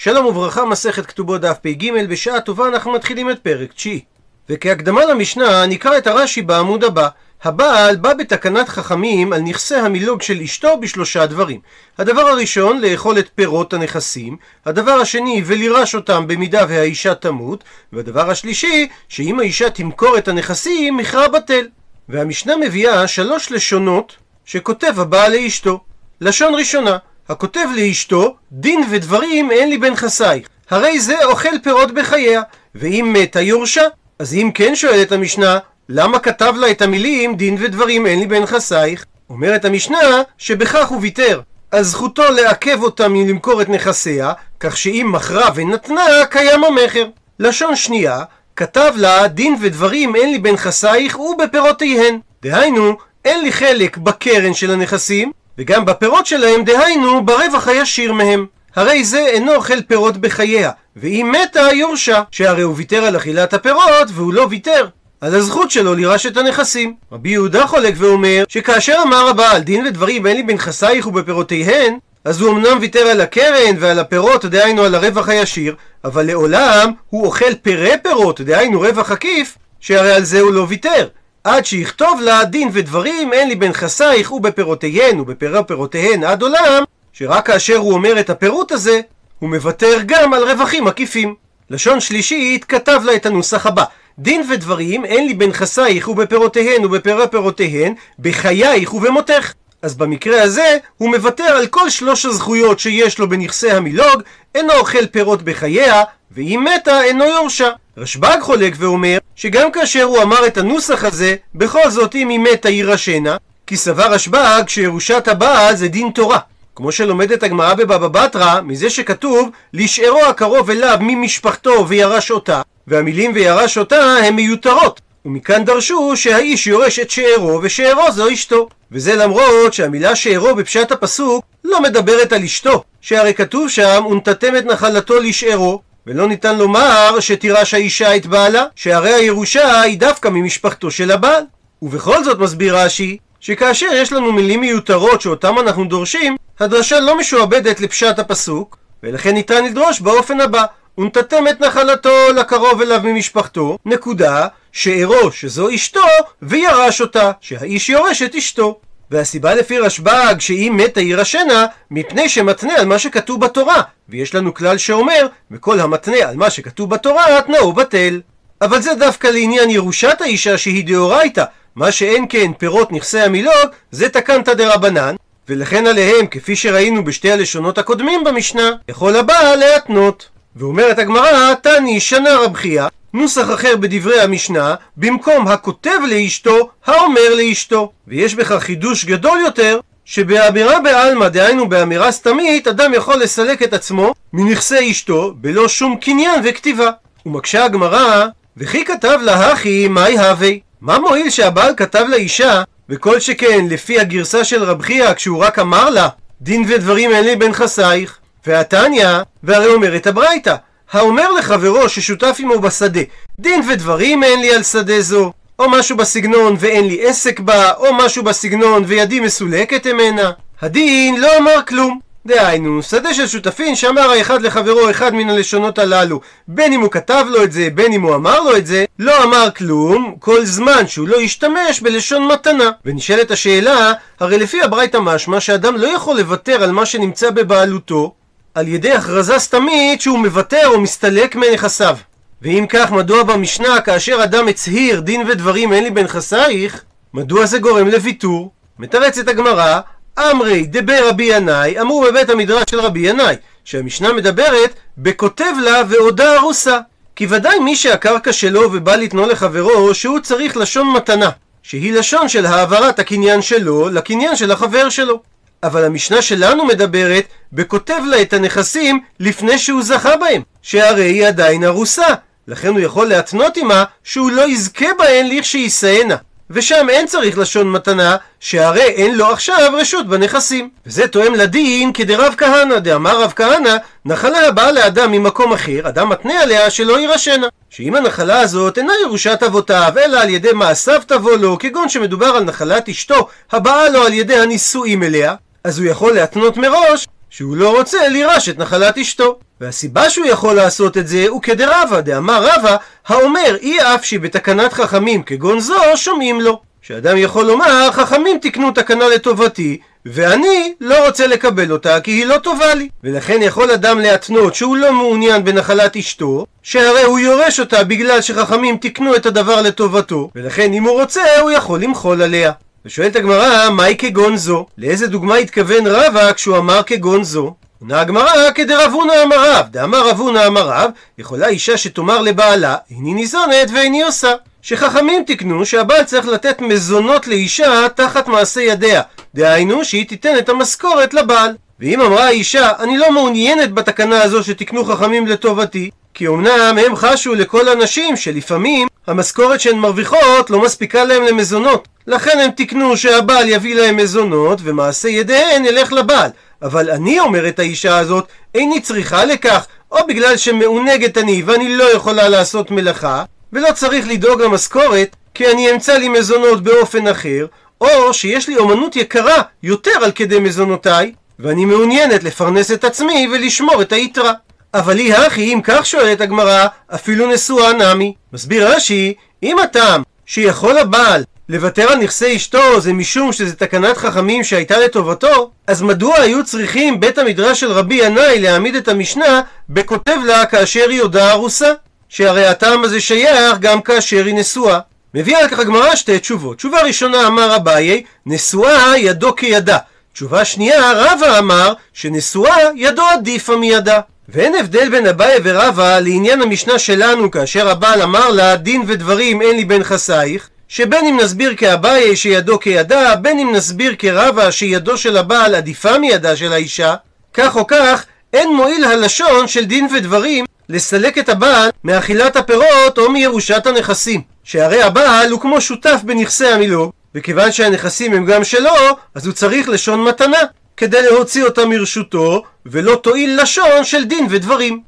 שלום וברכה, מסכת כתובות דף פ"ג, בשעה טובה אנחנו מתחילים את פרק תשיעי. וכהקדמה למשנה נקרא את הרש"י בעמוד הבא. הבעל בא בתקנת חכמים על נכסי המילוג של אשתו בשלושה דברים. הדבר הראשון, לאכול את פירות הנכסים. הדבר השני, ולירש אותם במידה והאישה תמות. והדבר השלישי, שאם האישה תמכור את הנכסים, מכרה בטל. והמשנה מביאה שלוש לשונות שכותב הבעל לאשתו. לשון ראשונה, הכותב לאשתו, דין ודברים אין לי בנכסייך. הרי זה אוכל פירות בחייה, ואם מתה יורשה. אז אם כן שואלת המשנה, למה כתב לה את המילים דין ודברים אין לי בנכסייך? אומרת המשנה שבכך הוא ויתר. אז זכותו לעכב אותה מלמכור את נכסיה, כך שאם מכרה ונתנה, קיים המכר. לשון שנייה, כתב לה דין ודברים אין לי בנכסייך ובפירותיהן. דהיינו, אין לי חלק בקרן של הנכסים, וגם בפירות שלהם, דהיינו, ברווח הישיר מהם. הרי זה אינו אוכל פירות בחייה, ואם מתה יורשה, שהרי הוא ויתר על אכילת הפירות והוא לא ויתר. על הזכות שלו לירש את הנכסים. רבי יהודה חולק ואומר שכאשר אמר הבעל דין ודברים אין לי בנכסייך ובפירותיהן אז הוא אמנם ויתר על הקרן ועל הפירות, דהיינו על הרווח הישיר, אבל לעולם הוא אוכל פירי פירות, דהיינו רווח עקיף, שהרי על זה הוא לא ויתר. עד שיכתוב לה דין ודברים אין לי בנכסייך ובפירותיהן ובפירי פירותיהן עד עולם, שרק כאשר הוא אומר את הפירוט הזה, הוא מוותר גם על רווחים עקיפים. לשון שלישית כתב לה את הנוסח הבא דין ודברים אין לי בנכסייך ובפירותיהן ובפירי פירותיהן בחייך ובמותך. אז במקרה הזה הוא מוותר על כל שלוש הזכויות שיש לו בנכסי המילוג, אינו אוכל פירות בחייה, ואם מתה אינו יורשה. רשב"ג חולק ואומר שגם כאשר הוא אמר את הנוסח הזה, בכל זאת אם היא מתה יירשנה, כי סבר רשב"ג שירושת הבעל זה דין תורה. כמו שלומדת הגמרא בבבא בתרא, מזה שכתוב לשארו הקרוב אליו ממשפחתו וירש אותה, והמילים וירש אותה הן מיותרות. ומכאן דרשו שהאיש יורש את שארו ושארו זו אשתו. וזה למרות שהמילה שארו בפשט הפסוק לא מדברת על אשתו, שהרי כתוב שם ונתתם את נחלתו לשארו, ולא ניתן לומר שתירש האישה את בעלה, שהרי הירושה היא דווקא ממשפחתו של הבעל. ובכל זאת מסביר רש"י, שכאשר יש לנו מילים מיותרות שאותם אנחנו דורשים, הדרשה לא משועבדת לפשט הפסוק, ולכן ניתן לדרוש באופן הבא ונתתם את נחלתו לקרוב אליו ממשפחתו, נקודה, שארו שזו אשתו, וירש אותה, שהאיש יורש את אשתו. והסיבה לפי רשב"ג שאם מתה יירשנה, מפני שמתנה על מה שכתוב בתורה, ויש לנו כלל שאומר, וכל המתנה על מה שכתוב בתורה, תנאו בטל. אבל זה דווקא לעניין ירושת האישה שהיא דאורייתא, מה שאין כן פירות נכסי המילוג, זה תקנתא דרבנן, ולכן עליהם, כפי שראינו בשתי הלשונות הקודמים במשנה, יכול הבעל להתנות. ואומרת הגמרא, תני שנה רב חייא, נוסח אחר בדברי המשנה, במקום הכותב לאשתו, האומר לאשתו. ויש בכך חידוש גדול יותר, שבאמירה בעלמא, דהיינו באמירה סתמית, אדם יכול לסלק את עצמו מנכסי אשתו, בלא שום קניין וכתיבה. ומקשה הגמרא, וכי כתב לה הכי, מהי הווי? מה מועיל שהבעל כתב לאישה, וכל שכן לפי הגרסה של רב חייא, כשהוא רק אמר לה, דין ודברים אין לי בנכסייך, והתניא, והרי אומרת הברייתא, האומר לחברו ששותף עמו בשדה, דין ודברים אין לי על שדה זו, או משהו בסגנון ואין לי עסק בה, או משהו בסגנון וידי מסולקת ממנה. הדין לא אמר כלום. דהיינו, שדה של שותפים שאמר האחד לחברו אחד מן הלשונות הללו, בין אם הוא כתב לו את זה, בין אם הוא אמר לו את זה, לא אמר כלום, כל זמן שהוא לא ישתמש בלשון מתנה. ונשאלת השאלה, הרי לפי הברייתא משמע שאדם לא יכול לוותר על מה שנמצא בבעלותו, על ידי הכרזה סתמית שהוא מוותר או מסתלק מנכסיו. ואם כך, מדוע במשנה כאשר אדם הצהיר דין ודברים אין לי בנכסייך, מדוע זה גורם לוויתור? מתרצת הגמרא, אמרי דבר רבי ינאי, אמרו בבית המדרש של רבי ינאי, שהמשנה מדברת בכותב לה ועודה ארוסה. כי ודאי מי שהקרקע שלו ובא לתנו לחברו, שהוא צריך לשון מתנה, שהיא לשון של העברת הקניין שלו לקניין של החבר שלו. אבל המשנה שלנו מדברת בכותב לה את הנכסים לפני שהוא זכה בהם, שהרי היא עדיין ארוסה, לכן הוא יכול להתנות עמה שהוא לא יזכה בהן לכשיישאנה. ושם אין צריך לשון מתנה, שהרי אין לו עכשיו רשות בנכסים. וזה תואם לדין כדרב כהנא, דאמר רב כהנא, נחלה הבאה לאדם ממקום אחר, אדם מתנה עליה שלא יירשנה. שאם הנחלה הזאת אינה ירושת אבותיו, אלא על ידי מעשיו תבוא לו, כגון שמדובר על נחלת אשתו, הבאה לו על ידי הנישואים אליה, אז הוא יכול להתנות מראש שהוא לא רוצה לירש את נחלת אשתו. והסיבה שהוא יכול לעשות את זה הוא כדרבה, דאמר רבא, האומר אי אף שבתקנת חכמים כגון זו שומעים לו. שאדם יכול לומר, חכמים תקנו תקנה לטובתי, ואני לא רוצה לקבל אותה כי היא לא טובה לי. ולכן יכול אדם להתנות שהוא לא מעוניין בנחלת אשתו, שהרי הוא יורש אותה בגלל שחכמים תקנו את הדבר לטובתו, ולכן אם הוא רוצה הוא יכול למחול עליה. ושואלת הגמרא, מהי כגון זו? לאיזה דוגמה התכוון רבא כשהוא אמר כגון זו? עונה הגמרא כדרב הונא אמר רב, דאמר רב הונא אמר רב, יכולה אישה שתאמר לבעלה, איני ניזונת ואיני עושה. שחכמים תקנו שהבעל צריך לתת מזונות לאישה תחת מעשה ידיה, דהיינו שהיא תיתן את המשכורת לבעל. ואם אמרה האישה, אני לא מעוניינת בתקנה הזו שתקנו חכמים לטובתי, כי אמנם הם חשו לכל הנשים שלפעמים המשכורת שהן מרוויחות לא מספיקה להם למזונות. לכן הם תקנו שהבעל יביא להם מזונות ומעשה ידיהן ילך לבעל. אבל אני, אומרת האישה הזאת, איני צריכה לכך, או בגלל שמעונגת אני ואני לא יכולה לעשות מלאכה, ולא צריך לדאוג למשכורת, כי אני אמצא לי מזונות באופן אחר, או שיש לי אומנות יקרה יותר על כדי מזונותיי, ואני מעוניינת לפרנס את עצמי ולשמור את היתרה. אבל היא הכי, אם כך שואלת הגמרא, אפילו נשואה נמי. מסביר רש"י, אם הטעם שיכול הבעל לוותר על נכסי אשתו זה משום שזה תקנת חכמים שהייתה לטובתו, אז מדוע היו צריכים בית המדרש של רבי ינאי להעמיד את המשנה בכותב לה כאשר היא הודעה ארוסה? שהרי הטעם הזה שייך גם כאשר היא נשואה. מביאה על כך הגמרא שתי תשובות. תשובה ראשונה אמר אביי, נשואה ידו כידה. תשובה שנייה, רבא אמר שנשואה ידו עדיפה מידה. ואין הבדל בין אביי ורבא לעניין המשנה שלנו כאשר הבעל אמר לה דין ודברים אין לי בין חסייך שבין אם נסביר כאביי שידו כידה, בין אם נסביר כרבא שידו של הבעל עדיפה מידה של האישה, כך או כך, אין מועיל הלשון של דין ודברים לסלק את הבעל מאכילת הפירות או מירושת הנכסים. שהרי הבעל הוא כמו שותף בנכסי המילוג, וכיוון שהנכסים הם גם שלו, אז הוא צריך לשון מתנה. כדי להוציא אותה מרשותו, ולא תועיל לשון של דין ודברים.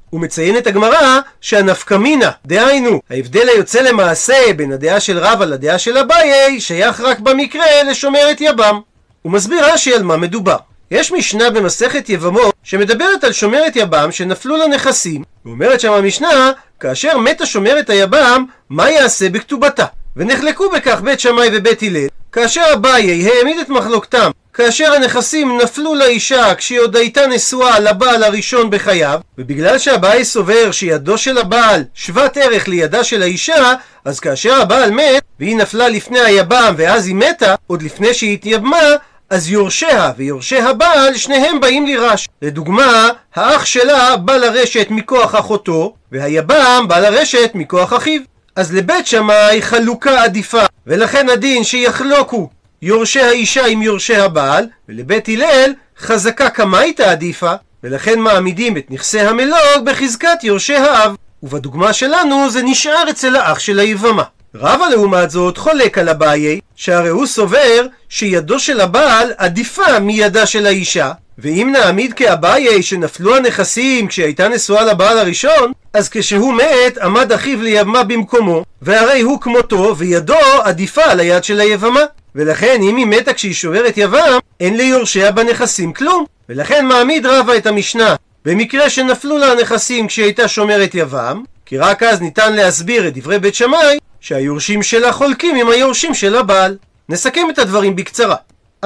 את הגמרא שהנפקמינה, דהיינו, ההבדל היוצא למעשה בין הדעה של רבא לדעה של אביי, שייך רק במקרה לשומרת יבם. הוא מסביר רש"י על מה מדובר. יש משנה במסכת יבמות שמדברת על שומרת יבם שנפלו לה נכסים, ואומרת שם המשנה, כאשר מתה שומרת היבם, מה יעשה בכתובתה? ונחלקו בכך בית שמאי ובית הלל, כאשר אביי העמיד את מחלוקתם כאשר הנכסים נפלו לאישה כשהיא עוד הייתה נשואה לבעל הראשון בחייו, ובגלל שהבעל סובר שידו של הבעל שוות ערך לידה של האישה, אז כאשר הבעל מת, והיא נפלה לפני היבם ואז היא מתה, עוד לפני שהיא התייבמה, אז יורשיה ויורשי הבעל שניהם באים לירש. לדוגמה, האח שלה בא לרשת מכוח אחותו, והיבם בא לרשת מכוח אחיו. אז לבית שמאי חלוקה עדיפה, ולכן הדין שיחלוקו יורשי האישה עם יורשי הבעל, ולבית הלל חזקה קמייתא עדיפה, ולכן מעמידים את נכסי המלוג בחזקת יורשי האב. ובדוגמה שלנו זה נשאר אצל האח של היבמה. רבא לעומת זאת חולק על אביי, שהרי הוא סובר שידו של הבעל עדיפה מידה של האישה, ואם נעמיד כאביי שנפלו הנכסים כשהייתה נשואה לבעל הראשון, אז כשהוא מת עמד אחיו ליבמה במקומו, והרי הוא כמותו וידו עדיפה על היד של היבמה. ולכן אם היא מתה כשהיא שוברת יבם, אין ליורשיה בנכסים כלום. ולכן מעמיד רבא את המשנה במקרה שנפלו לה הנכסים כשהיא הייתה שומרת יבם, כי רק אז ניתן להסביר את דברי בית שמאי שהיורשים שלה חולקים עם היורשים של הבעל. נסכם את הדברים בקצרה.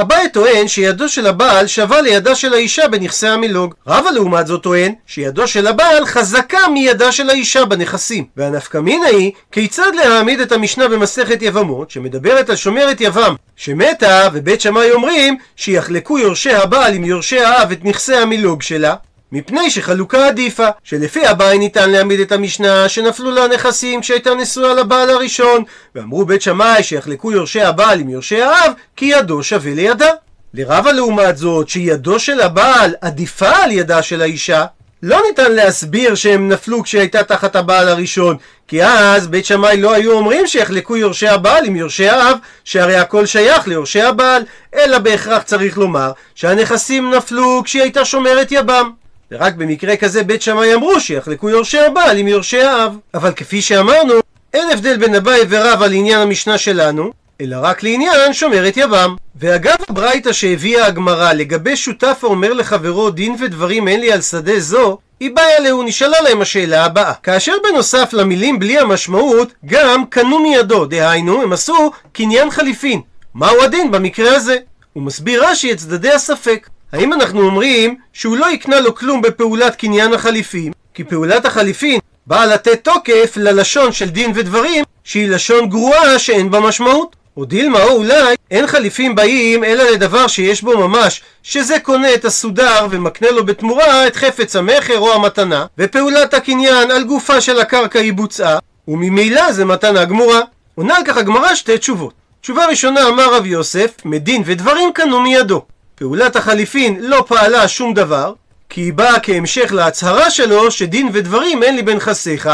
אביי טוען שידו של הבעל שווה לידה של האישה בנכסי המילוג. רבא לעומת זאת טוען שידו של הבעל חזקה מידה של האישה בנכסים. והנפקמינה היא כיצד להעמיד את המשנה במסכת יבמות שמדברת על שומרת יבם שמתה ובית שמאי אומרים שיחלקו יורשי הבעל עם יורשי האב את נכסי המילוג שלה מפני שחלוקה עדיפה, שלפי הבעי ניתן להעמיד את המשנה שנפלו לה נכסים כשהייתה נשואה לבעל הראשון, ואמרו בית שמאי שיחלקו יורשי הבעל עם יורשי האב, כי ידו שווה לידה. לרבה לעומת זאת, שידו של הבעל עדיפה על ידה של האישה, לא ניתן להסביר שהם נפלו כשהייתה תחת הבעל הראשון, כי אז בית שמאי לא היו אומרים שיחלקו יורשי הבעל עם יורשי האב, שהרי הכל שייך ליורשי הבעל, אלא בהכרח צריך לומר שהנכסים נפלו כשהיא הייתה שומרת יבם. ורק במקרה כזה בית שמאי אמרו שיחלקו יורשי הבעל עם יורשי האב. אבל כפי שאמרנו, אין הבדל בין אביי ורב על עניין המשנה שלנו, אלא רק לעניין שומרת יבם. ואגב הברייתא שהביאה הגמרא לגבי שותף האומר לחברו דין ודברים אין לי על שדה זו, היא באה להו, נשאלה להם השאלה הבאה. כאשר בנוסף למילים בלי המשמעות, גם קנו מידו, דהיינו, הם עשו קניין חליפין. מהו הדין במקרה הזה? הוא מסביר רש"י את צדדי הספק. האם אנחנו אומרים שהוא לא יקנה לו כלום בפעולת קניין החליפין, כי פעולת החליפין באה לתת תוקף ללשון של דין ודברים, שהיא לשון גרועה שאין בה משמעות? או דילמה או אולי אין חליפים באים אלא לדבר שיש בו ממש, שזה קונה את הסודר ומקנה לו בתמורה את חפץ המכר או המתנה, ופעולת הקניין על גופה של הקרקע היא בוצעה, וממילא זה מתנה גמורה. עונה על כך הגמרא שתי תשובות. תשובה ראשונה אמר רב יוסף, מדין ודברים קנו מידו. פעולת החליפין לא פעלה שום דבר, כי היא באה כהמשך להצהרה שלו שדין ודברים אין לי בין חסיך,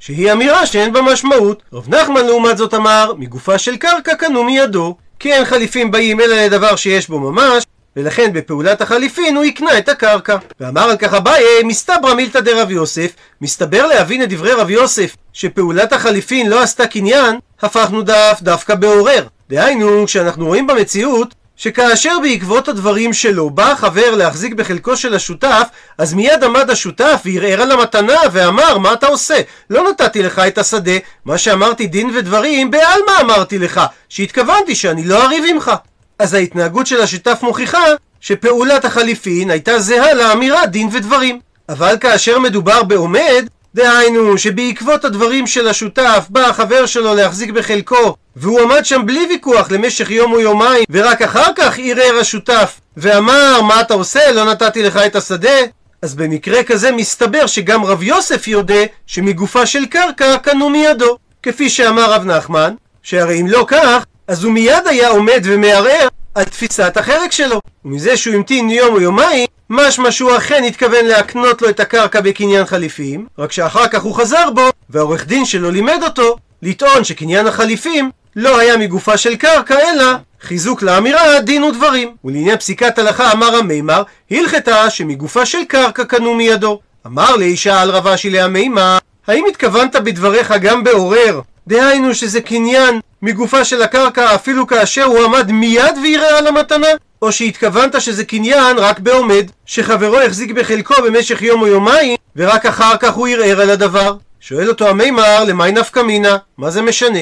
שהיא אמירה שאין בה משמעות. רב נחמן לעומת זאת אמר, מגופה של קרקע קנו מידו, כי אין חליפים באים אלא לדבר שיש בו ממש, ולכן בפעולת החליפין הוא יקנה את הקרקע. ואמר על כך אביי, מסתברא מילתא דרב יוסף, מסתבר להבין את דברי רב יוסף, שפעולת החליפין לא עשתה קניין, הפכנו דף דווקא בעורר. דהיינו, כשאנחנו רואים במציאות שכאשר בעקבות הדברים שלו בא החבר להחזיק בחלקו של השותף, אז מיד עמד השותף וערער על המתנה ואמר, מה אתה עושה? לא נתתי לך את השדה, מה שאמרתי דין ודברים, בעלמא אמרתי לך, שהתכוונתי שאני לא אריב עמך. אז ההתנהגות של השותף מוכיחה שפעולת החליפין הייתה זהה לאמירה דין ודברים. אבל כאשר מדובר בעומד, דהיינו שבעקבות הדברים של השותף בא החבר שלו להחזיק בחלקו והוא עמד שם בלי ויכוח למשך יום או יומיים ורק אחר כך ערער השותף ואמר מה אתה עושה? לא נתתי לך את השדה. אז במקרה כזה מסתבר שגם רב יוסף יודע שמגופה של קרקע קנו מידו. כפי שאמר רב נחמן שהרי אם לא כך אז הוא מיד היה עומד ומערער על תפיסת החלק שלו. ומזה שהוא המתין יום או יומיים משמע שהוא אכן התכוון להקנות לו את הקרקע בקניין חליפים, רק שאחר כך הוא חזר בו, והעורך דין שלו לימד אותו לטעון שקניין החליפים לא היה מגופה של קרקע, אלא חיזוק לאמירה דין ודברים. ולעניין פסיקת הלכה אמר המימר, הלכתה שמגופה של קרקע קנו מידו. אמר לאישה על רבה שלי המימר, האם התכוונת בדבריך גם בעורר? דהיינו שזה קניין מגופה של הקרקע אפילו כאשר הוא עמד מיד ויראה על המתנה? או שהתכוונת שזה קניין רק בעומד, שחברו החזיק בחלקו במשך יום או יומיים, ורק אחר כך הוא ערער על הדבר. שואל אותו המימר, למי נפקא מינה? מה זה משנה?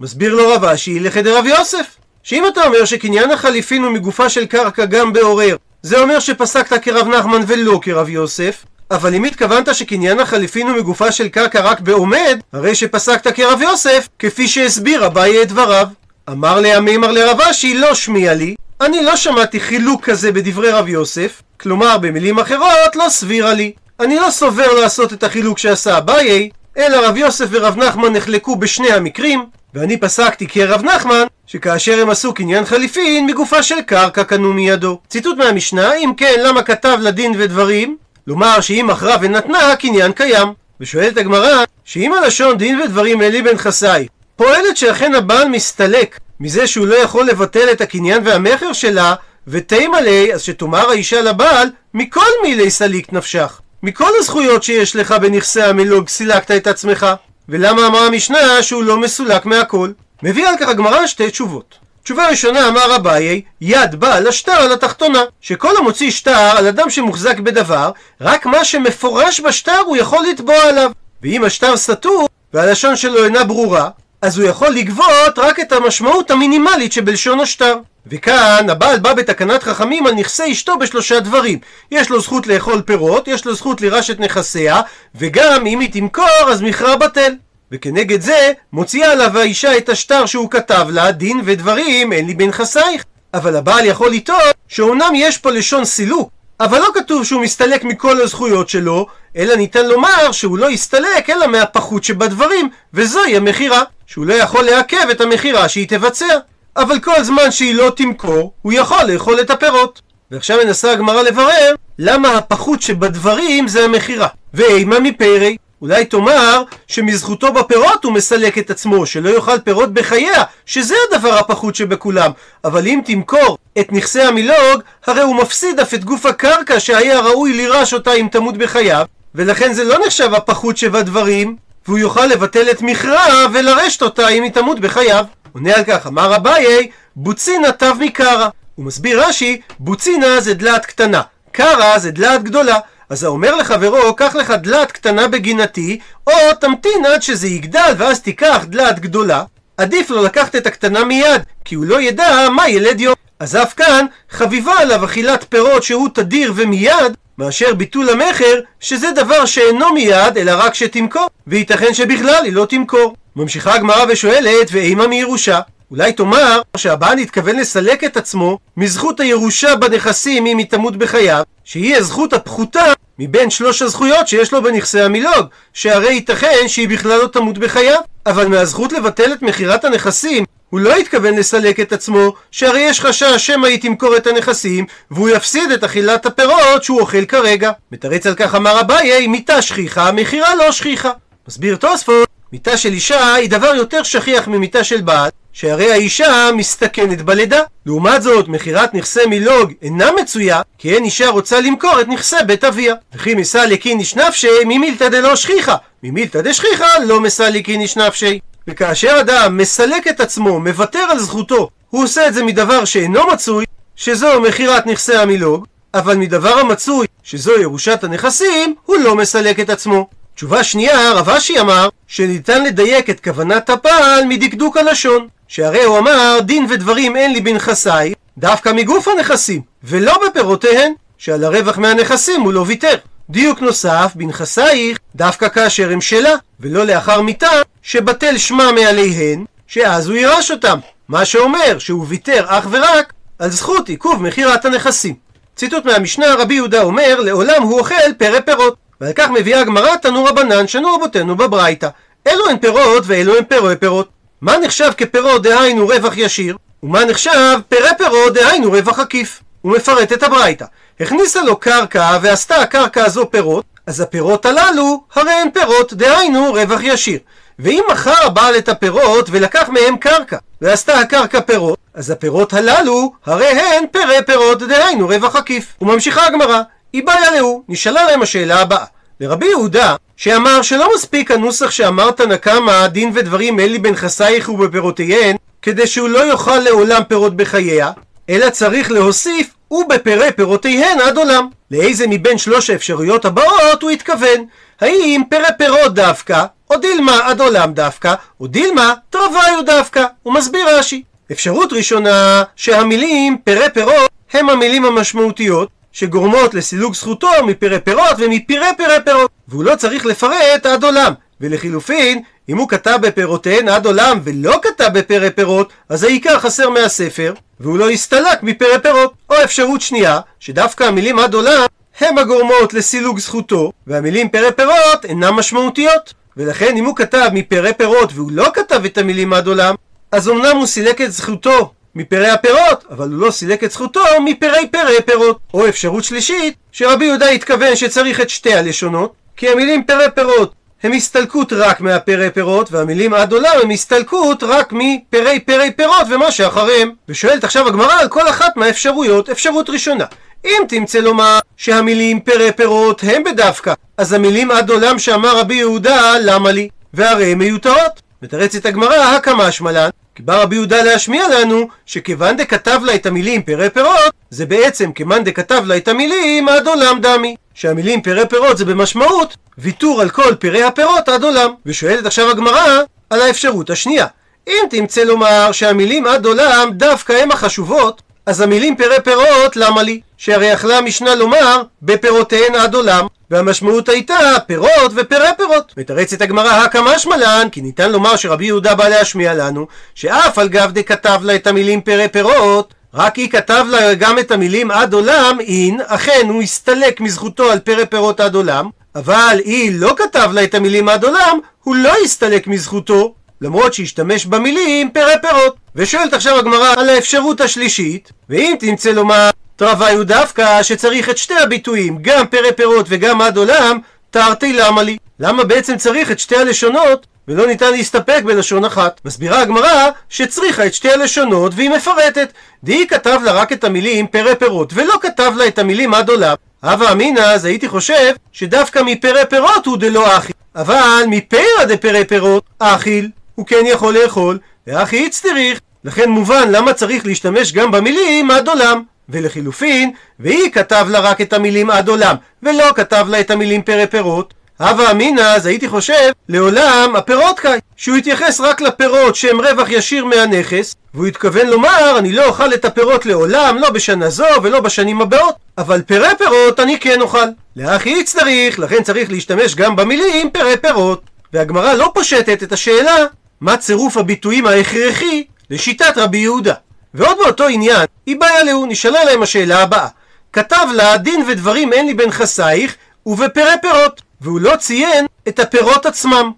מסביר לו רב אשי לחדר רב יוסף. שאם אתה אומר שקניין החליפין הוא מגופה של קרקע גם בעורר, זה אומר שפסקת כרב נחמן ולא כרב יוסף, אבל אם התכוונת שקניין החליפין הוא מגופה של קרקע רק בעומד, הרי שפסקת כרב יוסף, כפי שהסביר אביי את דבריו. אמר להמימר לרב אשי, לא שמיע לי, אני לא שמעתי חילוק כזה בדברי רב יוסף, כלומר במילים אחרות לא סבירה לי. אני לא סובר לעשות את החילוק שעשה אביי, אלא רב יוסף ורב נחמן נחלקו בשני המקרים, ואני פסקתי כרב נחמן, שכאשר הם עשו קניין חליפין, מגופה של קרקע קנו מידו. ציטוט מהמשנה, אם כן, למה כתב לדין ודברים? לומר שאם מכרה ונתנה, הקניין קיים. ושואלת הגמרא, שאם הלשון דין ודברים אלי בן חסאי, פועלת שאכן הבעל מסתלק מזה שהוא לא יכול לבטל את הקניין והמכר שלה, ותימה לי, אז שתאמר האישה לבעל, מכל מילי סליק נפשך. מכל הזכויות שיש לך בנכסי המילוג סילקת את עצמך. ולמה אמרה המשנה שהוא לא מסולק מהכל? מביא על כך הגמרא שתי תשובות. תשובה ראשונה אמר אביי, יד בעל השטר על התחתונה, שכל המוציא שטר על אדם שמוחזק בדבר, רק מה שמפורש בשטר הוא יכול לתבוע עליו. ואם השטר סתור, והלשון שלו אינה ברורה, אז הוא יכול לגבות רק את המשמעות המינימלית שבלשון השטר. וכאן הבעל בא בתקנת חכמים על נכסי אשתו בשלושה דברים. יש לו זכות לאכול פירות, יש לו זכות לירש את נכסיה, וגם אם היא תמכור אז מכרה בטל. וכנגד זה מוציאה עליו האישה את השטר שהוא כתב לה, דין ודברים אין לי בין חסייך. אבל הבעל יכול לטעון שאומנם יש פה לשון סילוק, אבל לא כתוב שהוא מסתלק מכל הזכויות שלו, אלא ניתן לומר שהוא לא יסתלק אלא מהפחות שבדברים, וזוהי המכירה, שהוא לא יכול לעכב את המכירה שהיא תבצע. אבל כל זמן שהיא לא תמכור, הוא יכול לאכול את הפירות. ועכשיו מנסה הגמרא לברר למה הפחות שבדברים זה המכירה. ואימה מפרי, אולי תאמר שמזכותו בפירות הוא מסלק את עצמו, שלא יאכל פירות בחייה, שזה הדבר הפחות שבכולם. אבל אם תמכור את נכסי המילוג, הרי הוא מפסיד אף את גוף הקרקע שהיה ראוי לירש אותה אם תמות בחייו, ולכן זה לא נחשב הפחות שבדברים, והוא יוכל לבטל את מכרה ולרשת אותה אם היא תמות בחייו. עונה על כך, אמר אביי, בוצינה תו מקרא. הוא מסביר רש"י, בוצינה זה דלת קטנה, קרא זה דלת גדולה. אז האומר לחברו, קח לך דלת קטנה בגינתי, או תמתין עד שזה יגדל ואז תיקח דלת גדולה. עדיף לו לקחת את הקטנה מיד, כי הוא לא ידע מה ילד יום. אז אף כאן חביבה עליו אכילת פירות שהוא תדיר ומיד, מאשר ביטול המכר, שזה דבר שאינו מיד, אלא רק שתמכור, וייתכן שבכלל היא לא תמכור. ממשיכה הגמרא ושואלת, ואימה מירושה? אולי תאמר שהבעל התכוון לסלק את עצמו מזכות הירושה בנכסים אם היא תמות בחייו, שהיא הזכות הפחותה מבין שלוש הזכויות שיש לו בנכסי המילוג, שהרי ייתכן שהיא בכלל לא תמות בחייו. אבל מהזכות לבטל את מכירת הנכסים, הוא לא התכוון לסלק את עצמו, שהרי יש חשש שמא היא תמכור את הנכסים, והוא יפסיד את אכילת הפירות שהוא אוכל כרגע. מתרץ על כך אמר אביי, מיתה שכיחה, מכירה לא שכיחה. מסביר תוספות, מיתה של אישה היא דבר יותר שכיח ממיתה של בעל, שהרי האישה מסתכנת בלידה. לעומת זאת, מכירת נכסי מילוג אינה מצויה, כי אין אישה רוצה למכור את נכסי בית אביה. וכי מסלקין נפשי ממילתא דלא שכיחה, ממילתא דשכיחה לא מסלקין נפשי. וכאשר אדם מסלק את עצמו, מוותר על זכותו, הוא עושה את זה מדבר שאינו מצוי, שזו מכירת נכסי המילוג, אבל מדבר המצוי, שזו ירושת הנכסים, הוא לא מסלק את עצמו. תשובה שנייה, רב אשי אמר שניתן לדייק את כוונת הפעל מדקדוק הלשון שהרי הוא אמר דין ודברים אין לי בנכסיי דווקא מגוף הנכסים ולא בפירותיהן שעל הרווח מהנכסים הוא לא ויתר דיוק נוסף בנכסייך דווקא כאשר הם שלה ולא לאחר מיתה שבטל שמה מעליהן שאז הוא יירש אותם מה שאומר שהוא ויתר אך ורק על זכות עיכוב מכירת הנכסים ציטוט מהמשנה רבי יהודה אומר לעולם הוא אוכל פרא פירות ועל כך מביאה הגמרא תנו רבנן שנו רבותינו בברייתא. אלו הן פירות ואלו הן פירות פירות. מה נחשב כפירות דהיינו רווח ישיר? ומה נחשב פרא פירות דהיינו רווח עקיף? הוא מפרט את הברייתא. הכניסה לו קרקע ועשתה הקרקע הזו פירות, אז הפירות הללו הרי הן פירות דהיינו רווח ישיר. ואם מכר הבעל את הפירות ולקח מהם קרקע ועשתה הקרקע פירות, אז הפירות הללו הרי הן פרא פירות דהיינו רווח עקיף. וממשיכה הגמרא איבאיה להו, נשאלה להם השאלה הבאה. לרבי יהודה, שאמר שלא מספיק הנוסח שאמרת נקמה, דין ודברים אין לי בנכסייך ובפירותיהן, כדי שהוא לא יאכל לעולם פירות בחייה, אלא צריך להוסיף ובפרי פירותיהן עד עולם. לאיזה מבין שלוש האפשרויות הבאות הוא התכוון? האם פרי פירות דווקא, או דילמה עד עולם דווקא, או דילמה תרוויו דווקא? הוא מסביר רש"י. אפשרות ראשונה, שהמילים פרי פירות הם המילים המשמעותיות, שגורמות לסילוג זכותו מפרי פירות ומפירי פירי פירות והוא לא צריך לפרט עד עולם ולחילופין אם הוא כתב בפירותיהן עד עולם ולא כתב בפרי פירות אז העיקר חסר מהספר והוא לא הסתלק מפרי פירות או אפשרות שנייה שדווקא המילים עד עולם הם הגורמות לסילוג זכותו והמילים פרי פירות אינן משמעותיות ולכן אם הוא כתב מפרי פירות והוא לא כתב את המילים עד עולם אז אמנם הוא סילק את זכותו מפרי הפירות, אבל הוא לא סילק את זכותו מפרי פרי פירות. או אפשרות שלישית, שרבי יהודה התכוון שצריך את שתי הלשונות, כי המילים פרי פירות הם הסתלקות רק מהפרי פירות, והמילים עד עולם הם הסתלקות רק מפרי פרי פירות ומה שאחריהם. ושואלת עכשיו הגמרא על כל אחת מהאפשרויות, אפשרות ראשונה. אם תמצא לומר שהמילים פרי פירות הם בדווקא, אז המילים עד עולם שאמר רבי יהודה, למה לי? והרי הן מיותרות. מתרצת הגמרא, הקמא שמלן, כי בא רבי יהודה להשמיע לנו שכיוון דכתב לה את המילים פרי פירות זה בעצם כמאן דכתב לה את המילים עד עולם דמי שהמילים פרי פירות זה במשמעות ויתור על כל פרי הפירות עד עולם ושואלת עכשיו הגמרא על האפשרות השנייה אם תמצא לומר שהמילים עד עולם דווקא הם החשובות אז המילים פרי פירות למה לי? שהרי יכלה המשנה לומר בפירותיהן עד עולם והמשמעות הייתה פירות ופרי פירות. מתרצת הגמרא הקא משמע כי ניתן לומר שרבי יהודה בא להשמיע לנו שאף על גב דכתב לה את המילים פרי פירות רק היא כתב לה גם את המילים עד עולם אין, אכן הוא הסתלק מזכותו על פרי פירות עד עולם אבל היא לא כתב לה את המילים עד עולם, הוא לא הסתלק מזכותו למרות שהשתמש במילים פרי פירות. ושואלת עכשיו הגמרא על האפשרות השלישית, ואם תמצא לומר תרוויו דווקא שצריך את שתי הביטויים, גם פרי פירות וגם עד עולם, תרתי למה לי? למה בעצם צריך את שתי הלשונות ולא ניתן להסתפק בלשון אחת? מסבירה הגמרא שצריכה את שתי הלשונות והיא מפרטת. די כתב לה רק את המילים פרי פירות ולא כתב לה את המילים עד עולם. הווה אמינא אז הייתי חושב שדווקא מפרי פירות הוא דלא אכיל. אבל מפירא דפרי פירות אכיל הוא כן יכול לאכול ואחי הצטריך. לכן מובן למה צריך להשתמש גם במילים עד עולם. ולחילופין, והיא כתב לה רק את המילים עד עולם, ולא כתב לה את המילים פרא פירות. הווה אמינא, אז הייתי חושב, לעולם הפירות קאי, שהוא יתייחס רק לפירות שהם רווח ישיר מהנכס, והוא התכוון לומר, אני לא אוכל את הפירות לעולם, לא בשנה זו ולא בשנים הבאות, אבל פרא פירות אני כן אוכל. לאחי צריך, לכן צריך להשתמש גם במילים פרא פירות. והגמרא לא פושטת את השאלה, מה צירוף הביטויים ההכרחי לשיטת רבי יהודה. ועוד באותו עניין, היא באה להו, נשאלה להם השאלה הבאה. כתב לה, דין ודברים אין לי בין חסייך, ובפרא פירות. והוא לא ציין את הפירות עצמם.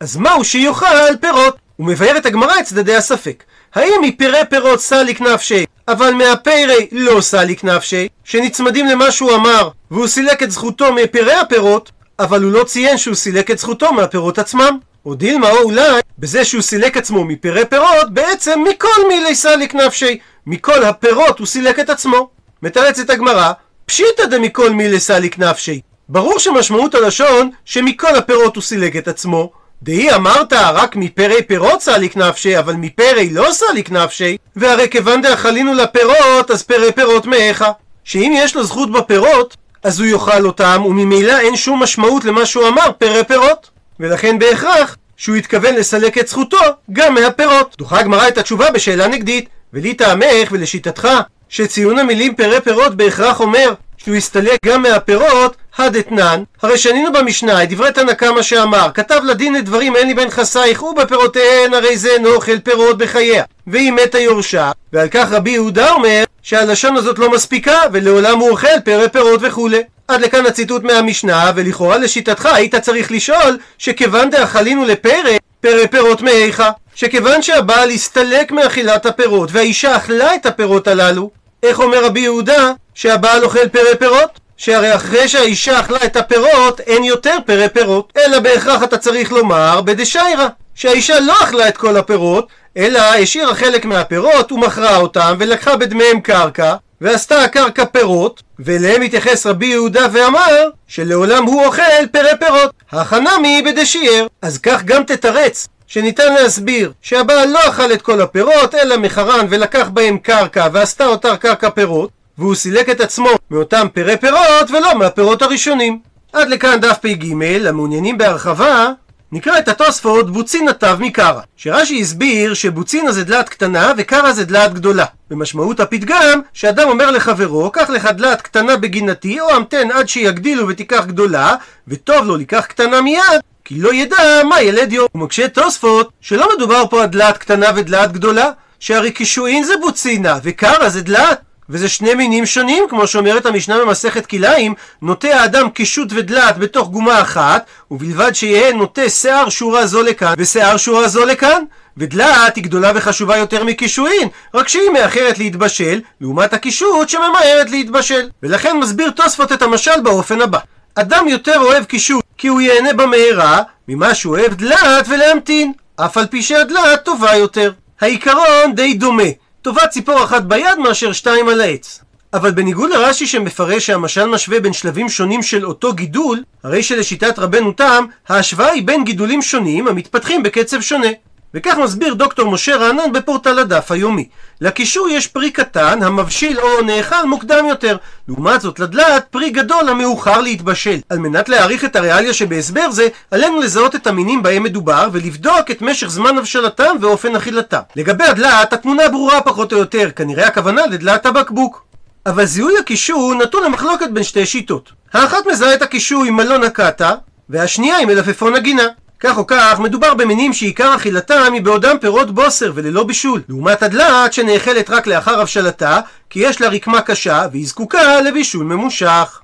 אז מהו שיאכל פירות? הוא מבאר את הגמרא את צדדי הספק. האם מפירי פירות סליק נפשי, אבל מהפירי לא סליק נפשי, שנצמדים למה שהוא אמר, והוא סילק את זכותו מפירי הפירות, אבל הוא לא ציין שהוא סילק את זכותו מהפירות עצמם? או דילמא או אולי בזה שהוא סילק עצמו מפירי פירות, בעצם מכל מילי סליק נפשיה, מכל הפירות הוא סילק את עצמו. מתרצת הגמרא, פשיטא דמכל מילי סליק נפשיה. ברור שמשמעות הלשון שמכל הפירות הוא סילק את עצמו. דאי אמרת רק מפרי פירות סליק נפשיה, אבל מפרי לא סליק נפשיה, והרי כיוון דאכלינהו לפירות, אז פרי פירות מהיכא. שאם יש לו זכות בפירות, אז הוא יאכל אותם, וממילא אין שום משמעות למה שהוא אמר, פרי פירות. ולכן בהכרח שהוא התכוון לסלק את זכותו גם מהפירות. דוחה הגמרא את התשובה בשאלה נגדית, ולי טעמך ולשיטתך, שציון המילים פרי פירות בהכרח אומר שהוא יסתלק גם מהפירות, הדתנן, הרי שנינו במשנה את דברי תנא קמא שאמר, כתב לדין לדברים אין לי בין חסייך ובפירותיהן הרי זה נאכל פירות בחייה, והיא מתה יורשה, ועל כך רבי יהודה אומר שהלשון הזאת לא מספיקה ולעולם הוא אוכל פרא פירות וכולי. עד לכאן הציטוט מהמשנה, ולכאורה לשיטתך היית צריך לשאול שכיוון דאכלינו לפרא, פרא פירות מאיכה? שכיוון שהבעל הסתלק מאכילת הפירות והאישה אכלה את הפירות הללו, איך אומר רבי יהודה שהבעל אוכל פרא פירות? שהרי אחרי שהאישה אכלה את הפירות, אין יותר פרא פירות. אלא בהכרח אתה צריך לומר בדשיירה, שהאישה לא אכלה את כל הפירות, אלא השאירה חלק מהפירות ומכרה אותם ולקחה בדמיהם קרקע, ועשתה הקרקע פירות, ואליהם התייחס רבי יהודה ואמר שלעולם הוא אוכל פרא פירות. החנמי בדשייר. אז כך גם תתרץ שניתן להסביר שהבעל לא אכל את כל הפירות, אלא מחרן ולקח בהם קרקע ועשתה אותה קרקע פירות, והוא סילק את עצמו מאותם פירי פירות ולא מהפירות הראשונים. עד לכאן דף פ"ג, המעוניינים בהרחבה, נקרא את התוספות בוצינה תו מקרא, שרש"י הסביר שבוצינה זה דלת קטנה וקרא זה דלת גדולה. במשמעות הפתגם, שאדם אומר לחברו, קח לך דלת קטנה בגינתי, או המתן עד שיגדילו ותיקח גדולה, וטוב לו לקח קטנה מיד, כי לא ידע מה ילד יום. מקשה תוספות שלא מדובר פה על דלת קטנה ודלת גדולה, שהרי קישואין זה בוצינה, וקרא זה דלת. וזה שני מינים שונים, כמו שאומרת המשנה במסכת כלאיים, נוטה האדם קישוט ודלת בתוך גומה אחת, ובלבד שיהיה נוטה שיער שורה זו לכאן, ושיער שורה זו לכאן. ודלת היא גדולה וחשובה יותר מקישואין, רק שהיא מאחרת להתבשל, לעומת הקישוט שממהרת להתבשל. ולכן מסביר תוספות את המשל באופן הבא: אדם יותר אוהב קישוט כי הוא ייהנה במהרה, ממה שהוא אוהב דלת ולהמתין, אף על פי שהדלת טובה יותר. העיקרון די דומה. טובה ציפור אחת ביד מאשר שתיים על העץ. אבל בניגוד לרש"י שמפרש שהמשל משווה בין שלבים שונים של אותו גידול, הרי שלשיטת רבנו תם, ההשוואה היא בין גידולים שונים המתפתחים בקצב שונה. וכך מסביר דוקטור משה רענן בפורטל הדף היומי. לקישור יש פרי קטן המבשיל או נאכל מוקדם יותר. לעומת זאת לדלת פרי גדול המאוחר להתבשל. על מנת להעריך את הריאליה שבהסבר זה, עלינו לזהות את המינים בהם מדובר ולבדוק את משך זמן הבשלתם ואופן אכילתם. לגבי הדלת, התמונה ברורה פחות או יותר, כנראה הכוונה לדלת הבקבוק. אבל זיהוי הקישור נתון למחלוקת בין שתי שיטות. האחת מזהה את הקישור עם מלון הקאטה, והשנייה עם מלפפון הגינה. כך או כך, מדובר במינים שעיקר אכילתם היא בעודם פירות בוסר וללא בישול, לעומת הדלת שנאכלת רק לאחר הבשלתה, כי יש לה רקמה קשה והיא זקוקה לבישול ממושך.